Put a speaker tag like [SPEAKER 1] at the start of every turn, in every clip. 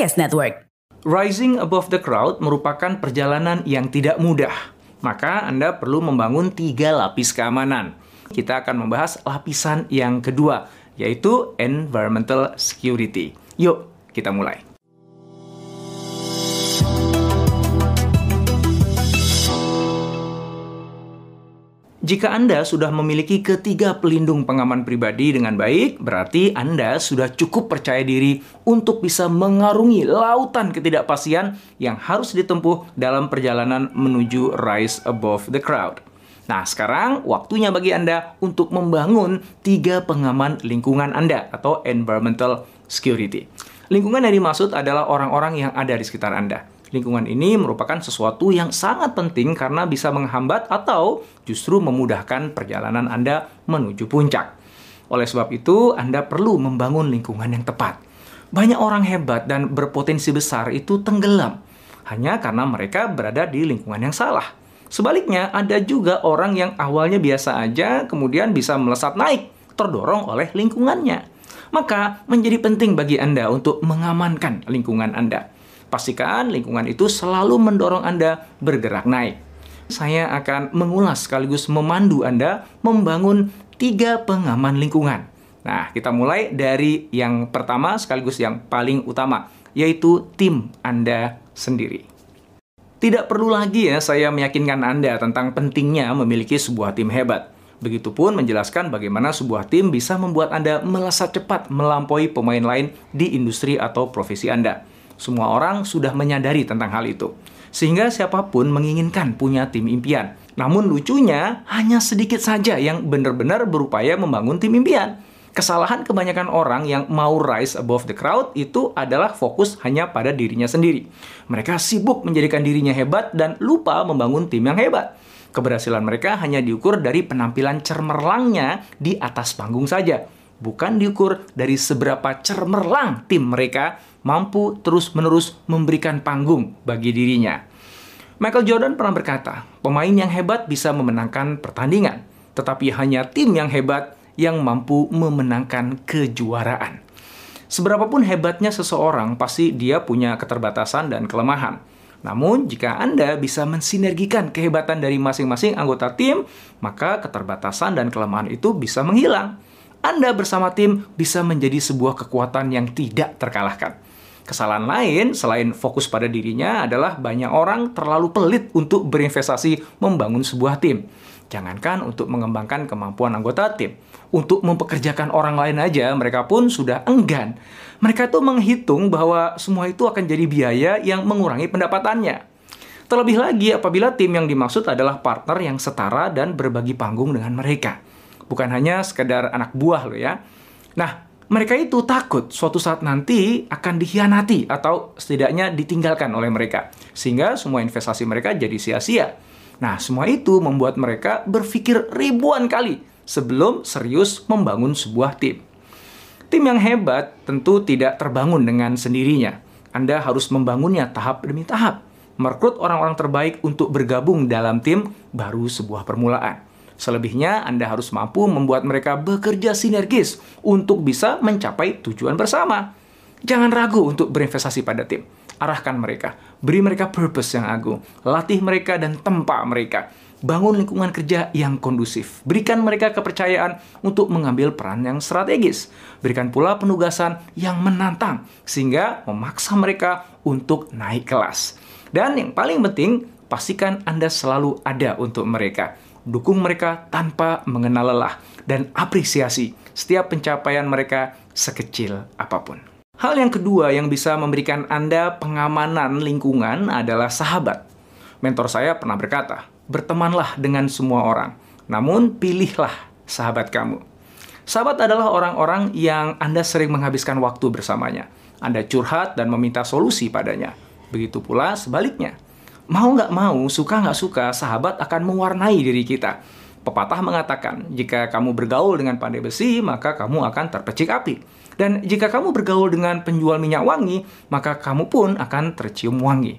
[SPEAKER 1] Podcast Network.
[SPEAKER 2] Rising above the crowd merupakan perjalanan yang tidak mudah. Maka Anda perlu membangun tiga lapis keamanan. Kita akan membahas lapisan yang kedua, yaitu environmental security. Yuk, kita mulai. Jika Anda sudah memiliki ketiga pelindung pengaman pribadi dengan baik, berarti Anda sudah cukup percaya diri untuk bisa mengarungi lautan ketidakpastian yang harus ditempuh dalam perjalanan menuju rise above the crowd. Nah, sekarang waktunya bagi Anda untuk membangun tiga pengaman lingkungan Anda atau environmental security. Lingkungan yang dimaksud adalah orang-orang yang ada di sekitar Anda. Lingkungan ini merupakan sesuatu yang sangat penting karena bisa menghambat atau justru memudahkan perjalanan Anda menuju puncak. Oleh sebab itu, Anda perlu membangun lingkungan yang tepat. Banyak orang hebat dan berpotensi besar itu tenggelam hanya karena mereka berada di lingkungan yang salah. Sebaliknya, ada juga orang yang awalnya biasa aja, kemudian bisa melesat naik, terdorong oleh lingkungannya. Maka, menjadi penting bagi Anda untuk mengamankan lingkungan Anda. Pastikan lingkungan itu selalu mendorong Anda bergerak naik. Saya akan mengulas sekaligus memandu Anda membangun tiga pengaman lingkungan. Nah, kita mulai dari yang pertama sekaligus yang paling utama, yaitu tim Anda sendiri. Tidak perlu lagi ya saya meyakinkan Anda tentang pentingnya memiliki sebuah tim hebat. Begitupun menjelaskan bagaimana sebuah tim bisa membuat Anda melesat cepat melampaui pemain lain di industri atau profesi Anda. Semua orang sudah menyadari tentang hal itu. Sehingga siapa pun menginginkan punya tim impian. Namun lucunya, hanya sedikit saja yang benar-benar berupaya membangun tim impian. Kesalahan kebanyakan orang yang mau rise above the crowd itu adalah fokus hanya pada dirinya sendiri. Mereka sibuk menjadikan dirinya hebat dan lupa membangun tim yang hebat. Keberhasilan mereka hanya diukur dari penampilan cermerlangnya di atas panggung saja, bukan diukur dari seberapa cermerlang tim mereka mampu terus-menerus memberikan panggung bagi dirinya. Michael Jordan pernah berkata, pemain yang hebat bisa memenangkan pertandingan, tetapi hanya tim yang hebat yang mampu memenangkan kejuaraan. Seberapapun hebatnya seseorang, pasti dia punya keterbatasan dan kelemahan. Namun, jika Anda bisa mensinergikan kehebatan dari masing-masing anggota tim, maka keterbatasan dan kelemahan itu bisa menghilang. Anda bersama tim bisa menjadi sebuah kekuatan yang tidak terkalahkan. Kesalahan lain selain fokus pada dirinya adalah banyak orang terlalu pelit untuk berinvestasi membangun sebuah tim. Jangankan untuk mengembangkan kemampuan anggota tim, untuk mempekerjakan orang lain aja mereka pun sudah enggan. Mereka tuh menghitung bahwa semua itu akan jadi biaya yang mengurangi pendapatannya. Terlebih lagi apabila tim yang dimaksud adalah partner yang setara dan berbagi panggung dengan mereka. Bukan hanya sekedar anak buah loh ya. Nah, mereka itu takut suatu saat nanti akan dikhianati atau setidaknya ditinggalkan oleh mereka. Sehingga semua investasi mereka jadi sia-sia. Nah, semua itu membuat mereka berpikir ribuan kali sebelum serius membangun sebuah tim. Tim yang hebat tentu tidak terbangun dengan sendirinya. Anda harus membangunnya tahap demi tahap. Merekrut orang-orang terbaik untuk bergabung dalam tim baru sebuah permulaan. Selebihnya, Anda harus mampu membuat mereka bekerja sinergis untuk bisa mencapai tujuan bersama. Jangan ragu untuk berinvestasi pada tim. Arahkan mereka, beri mereka purpose yang agung, latih mereka dan tempa mereka. Bangun lingkungan kerja yang kondusif. Berikan mereka kepercayaan untuk mengambil peran yang strategis. Berikan pula penugasan yang menantang sehingga memaksa mereka untuk naik kelas. Dan yang paling penting, pastikan Anda selalu ada untuk mereka dukung mereka tanpa mengenal lelah, dan apresiasi setiap pencapaian mereka sekecil apa pun. Hal yang kedua yang bisa memberikan Anda pengamanan lingkungan adalah sahabat. Mentor saya pernah berkata, bertemanlah dengan semua orang. Namun pilihlah sahabat kamu. Sahabat adalah orang-orang yang Anda sering menghabiskan waktu bersamanya. Anda curhat dan meminta solusi padanya. Begitu pula sebaliknya. Mau nggak mau, suka nggak suka, sahabat akan mewarnai diri kita. Pepatah mengatakan, jika kamu bergaul dengan pandai besi, maka kamu akan terpecik api. Dan jika kamu bergaul dengan penjual minyak wangi, maka kamu pun akan tercium wangi.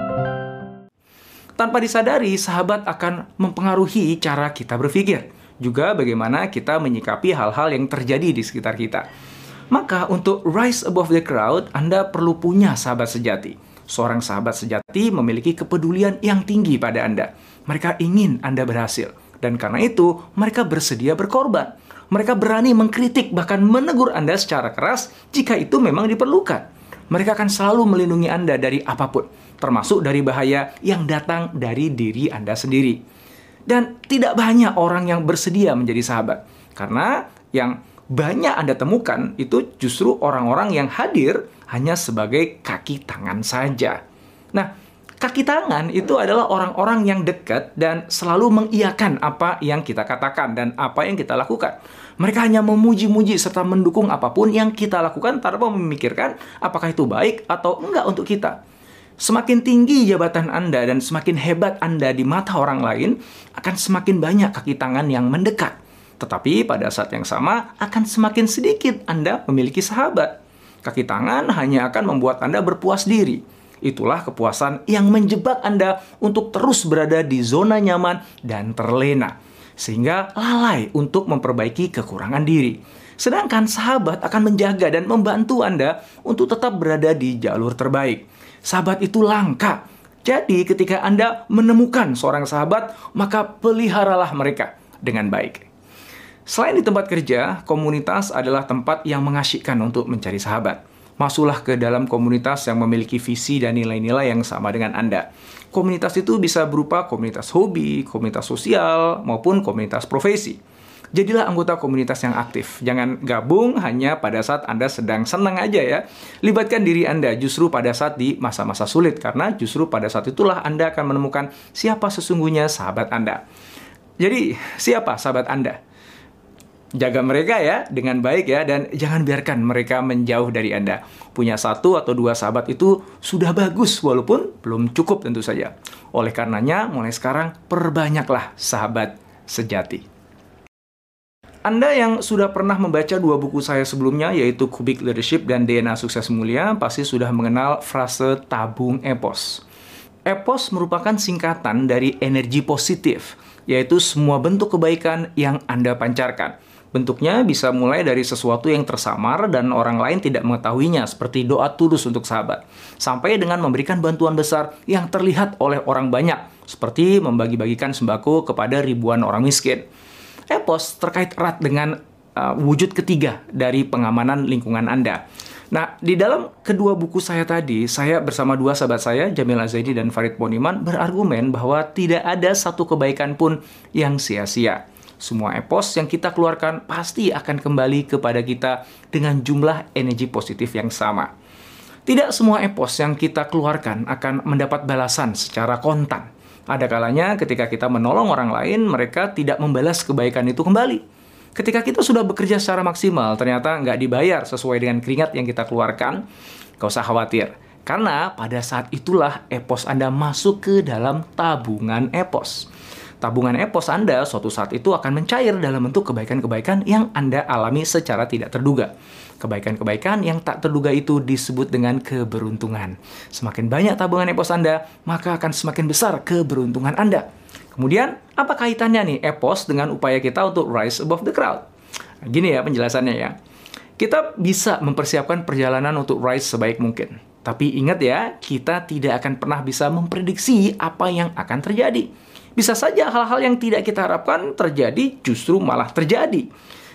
[SPEAKER 2] Tanpa disadari, sahabat akan mempengaruhi cara kita berpikir. Juga bagaimana kita menyikapi hal-hal yang terjadi di sekitar kita. Maka untuk rise above the crowd, Anda perlu punya sahabat sejati. Seorang sahabat sejati memiliki kepedulian yang tinggi pada Anda. Mereka ingin Anda berhasil. Dan karena itu, mereka bersedia berkorban. Mereka berani mengkritik bahkan menegur Anda secara keras jika itu memang diperlukan. Mereka akan selalu melindungi Anda dari apa pun termasuk dari bahaya yang datang dari diri Anda sendiri. Dan tidak banyak orang yang bersedia menjadi sahabat. Karena yang banyak Anda temukan itu justru orang-orang yang hadir hanya sebagai kaki tangan saja. Nah, kaki tangan itu adalah orang-orang yang dekat dan selalu mengiyakan apa yang kita katakan dan apa yang kita lakukan. Mereka hanya memuji-muji serta mendukung apa pun yang kita lakukan tanpa memikirkan apakah itu baik atau enggak untuk kita. Semakin tinggi jabatan Anda dan semakin hebat Anda di mata orang lain, akan semakin banyak kaki tangan yang mendekat. Tetapi pada saat yang sama, akan semakin sedikit Anda memiliki sahabat. Kaki tangan hanya akan membuat Anda berpuas diri. Itulah kepuasan yang menjebak Anda untuk terus berada di zona nyaman dan terlena, sehingga lalai untuk memperbaiki kekurangan diri. Sedangkan sahabat akan menjaga dan membantu Anda untuk tetap berada di jalur terbaik. Sahabat itu langka. Jadi ketika Anda menemukan seorang sahabat, maka peliharalah mereka dengan baik. Selain di tempat kerja, komunitas adalah tempat yang mengasyikkan untuk mencari sahabat. Masuklah ke dalam komunitas yang memiliki visi dan nilai-nilai yang sama dengan Anda. Komunitas itu bisa berupa komunitas hobi, komunitas sosial, maupun komunitas profesi. Jadilah anggota komunitas yang aktif. Jangan gabung hanya pada saat Anda sedang senang aja ya. Libatkan diri Anda justru pada saat di masa-masa sulit karena justru pada saat itulah Anda akan menemukan siapa sesungguhnya sahabat Anda. Jadi, siapa sahabat Anda? Jaga mereka ya dengan baik ya dan jangan biarkan mereka menjauh dari Anda. Punya satu atau dua sahabat itu sudah bagus walaupun belum cukup tentu saja. Oleh karenanya mulai sekarang perbanyaklah sahabat sejati. Anda yang sudah pernah membaca dua buku saya sebelumnya, yaitu Kubik Leadership dan DNA Sukses Mulia, pasti sudah mengenal frase tabung epos. Epos merupakan singkatan dari energi positif, yaitu semua bentuk kebaikan yang Anda pancarkan. Bentuknya bisa mulai dari sesuatu yang tersamar dan orang lain tidak mengetahuinya, seperti doa tulus untuk sahabat, sampai dengan memberikan bantuan besar yang terlihat oleh orang banyak, seperti membagi-bagikan sembako kepada ribuan orang miskin. EPOS terkait erat dengan uh, wujud ketiga dari pengamanan lingkungan Anda. Nah, di dalam kedua buku saya tadi, saya bersama dua sahabat saya, Jamil Azaidi dan Farid Poniman, berargumen bahwa tidak ada satu kebaikan pun yang sia-sia. Semua epos yang kita keluarkan pasti akan kembali kepada kita dengan jumlah energi positif yang sama. Tidak semua epos yang kita keluarkan akan mendapat balasan secara kontan. Ada kalanya ketika kita menolong orang lain, mereka tidak membalas kebaikan itu kembali. Ketika kita sudah bekerja secara maksimal, ternyata nggak dibayar sesuai dengan keringat yang kita keluarkan, gak usah khawatir. Karena pada saat itulah epos Anda masuk ke dalam tabungan epos. Tabungan epos Anda suatu saat itu akan mencair dalam bentuk kebaikan-kebaikan yang Anda alami secara tidak terduga. Kebaikan-kebaikan yang tak terduga itu disebut dengan keberuntungan. Semakin banyak tabungan EPOS Anda, maka akan semakin besar keberuntungan Anda. Kemudian, apa kaitannya nih EPOS dengan upaya kita untuk rise above the crowd? Gini ya penjelasannya ya. Kita bisa mempersiapkan perjalanan untuk rise sebaik mungkin. Tapi ingat ya, kita tidak akan pernah bisa memprediksi apa yang akan terjadi. Bisa saja hal-hal yang tidak kita harapkan terjadi justru malah terjadi.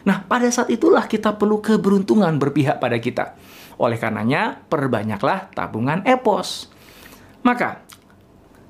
[SPEAKER 2] Nah, pada saat itulah kita perlu keberuntungan berpihak pada kita. Oleh karenanya, perbanyaklah tabungan EPOS. Maka,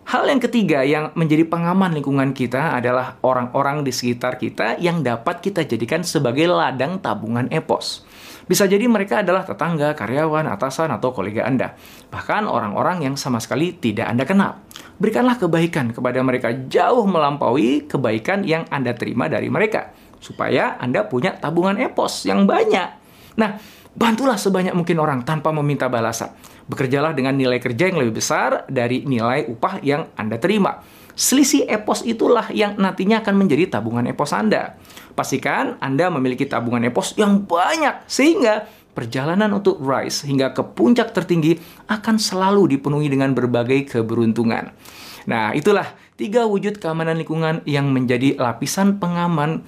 [SPEAKER 2] hal yang ketiga yang menjadi pengaman lingkungan kita adalah orang-orang di sekitar kita yang dapat kita jadikan sebagai ladang tabungan EPOS. Bisa jadi mereka adalah tetangga, karyawan, atasan, atau kolega Anda. Bahkan orang-orang yang sama sekali tidak Anda kenal. Berikanlah kebaikan kepada mereka jauh melampaui kebaikan yang Anda terima dari mereka supaya Anda punya tabungan EPOS yang banyak. Nah, bantulah sebanyak mungkin orang tanpa meminta balasan. Bekerjalah dengan nilai kerja yang lebih besar dari nilai upah yang Anda terima. Selisih EPOS itulah yang nantinya akan menjadi tabungan EPOS Anda. Pastikan Anda memiliki tabungan EPOS yang banyak sehingga perjalanan untuk rise hingga ke puncak tertinggi akan selalu dipenuhi dengan berbagai keberuntungan. Nah, itulah tiga wujud keamanan lingkungan yang menjadi lapisan pengaman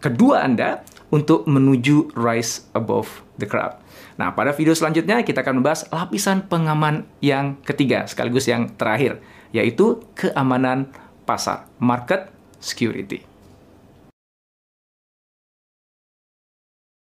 [SPEAKER 2] kedua Anda untuk menuju rise above the crowd. Nah, pada video selanjutnya kita akan membahas lapisan pengaman yang ketiga sekaligus yang terakhir, yaitu keamanan pasar, market security.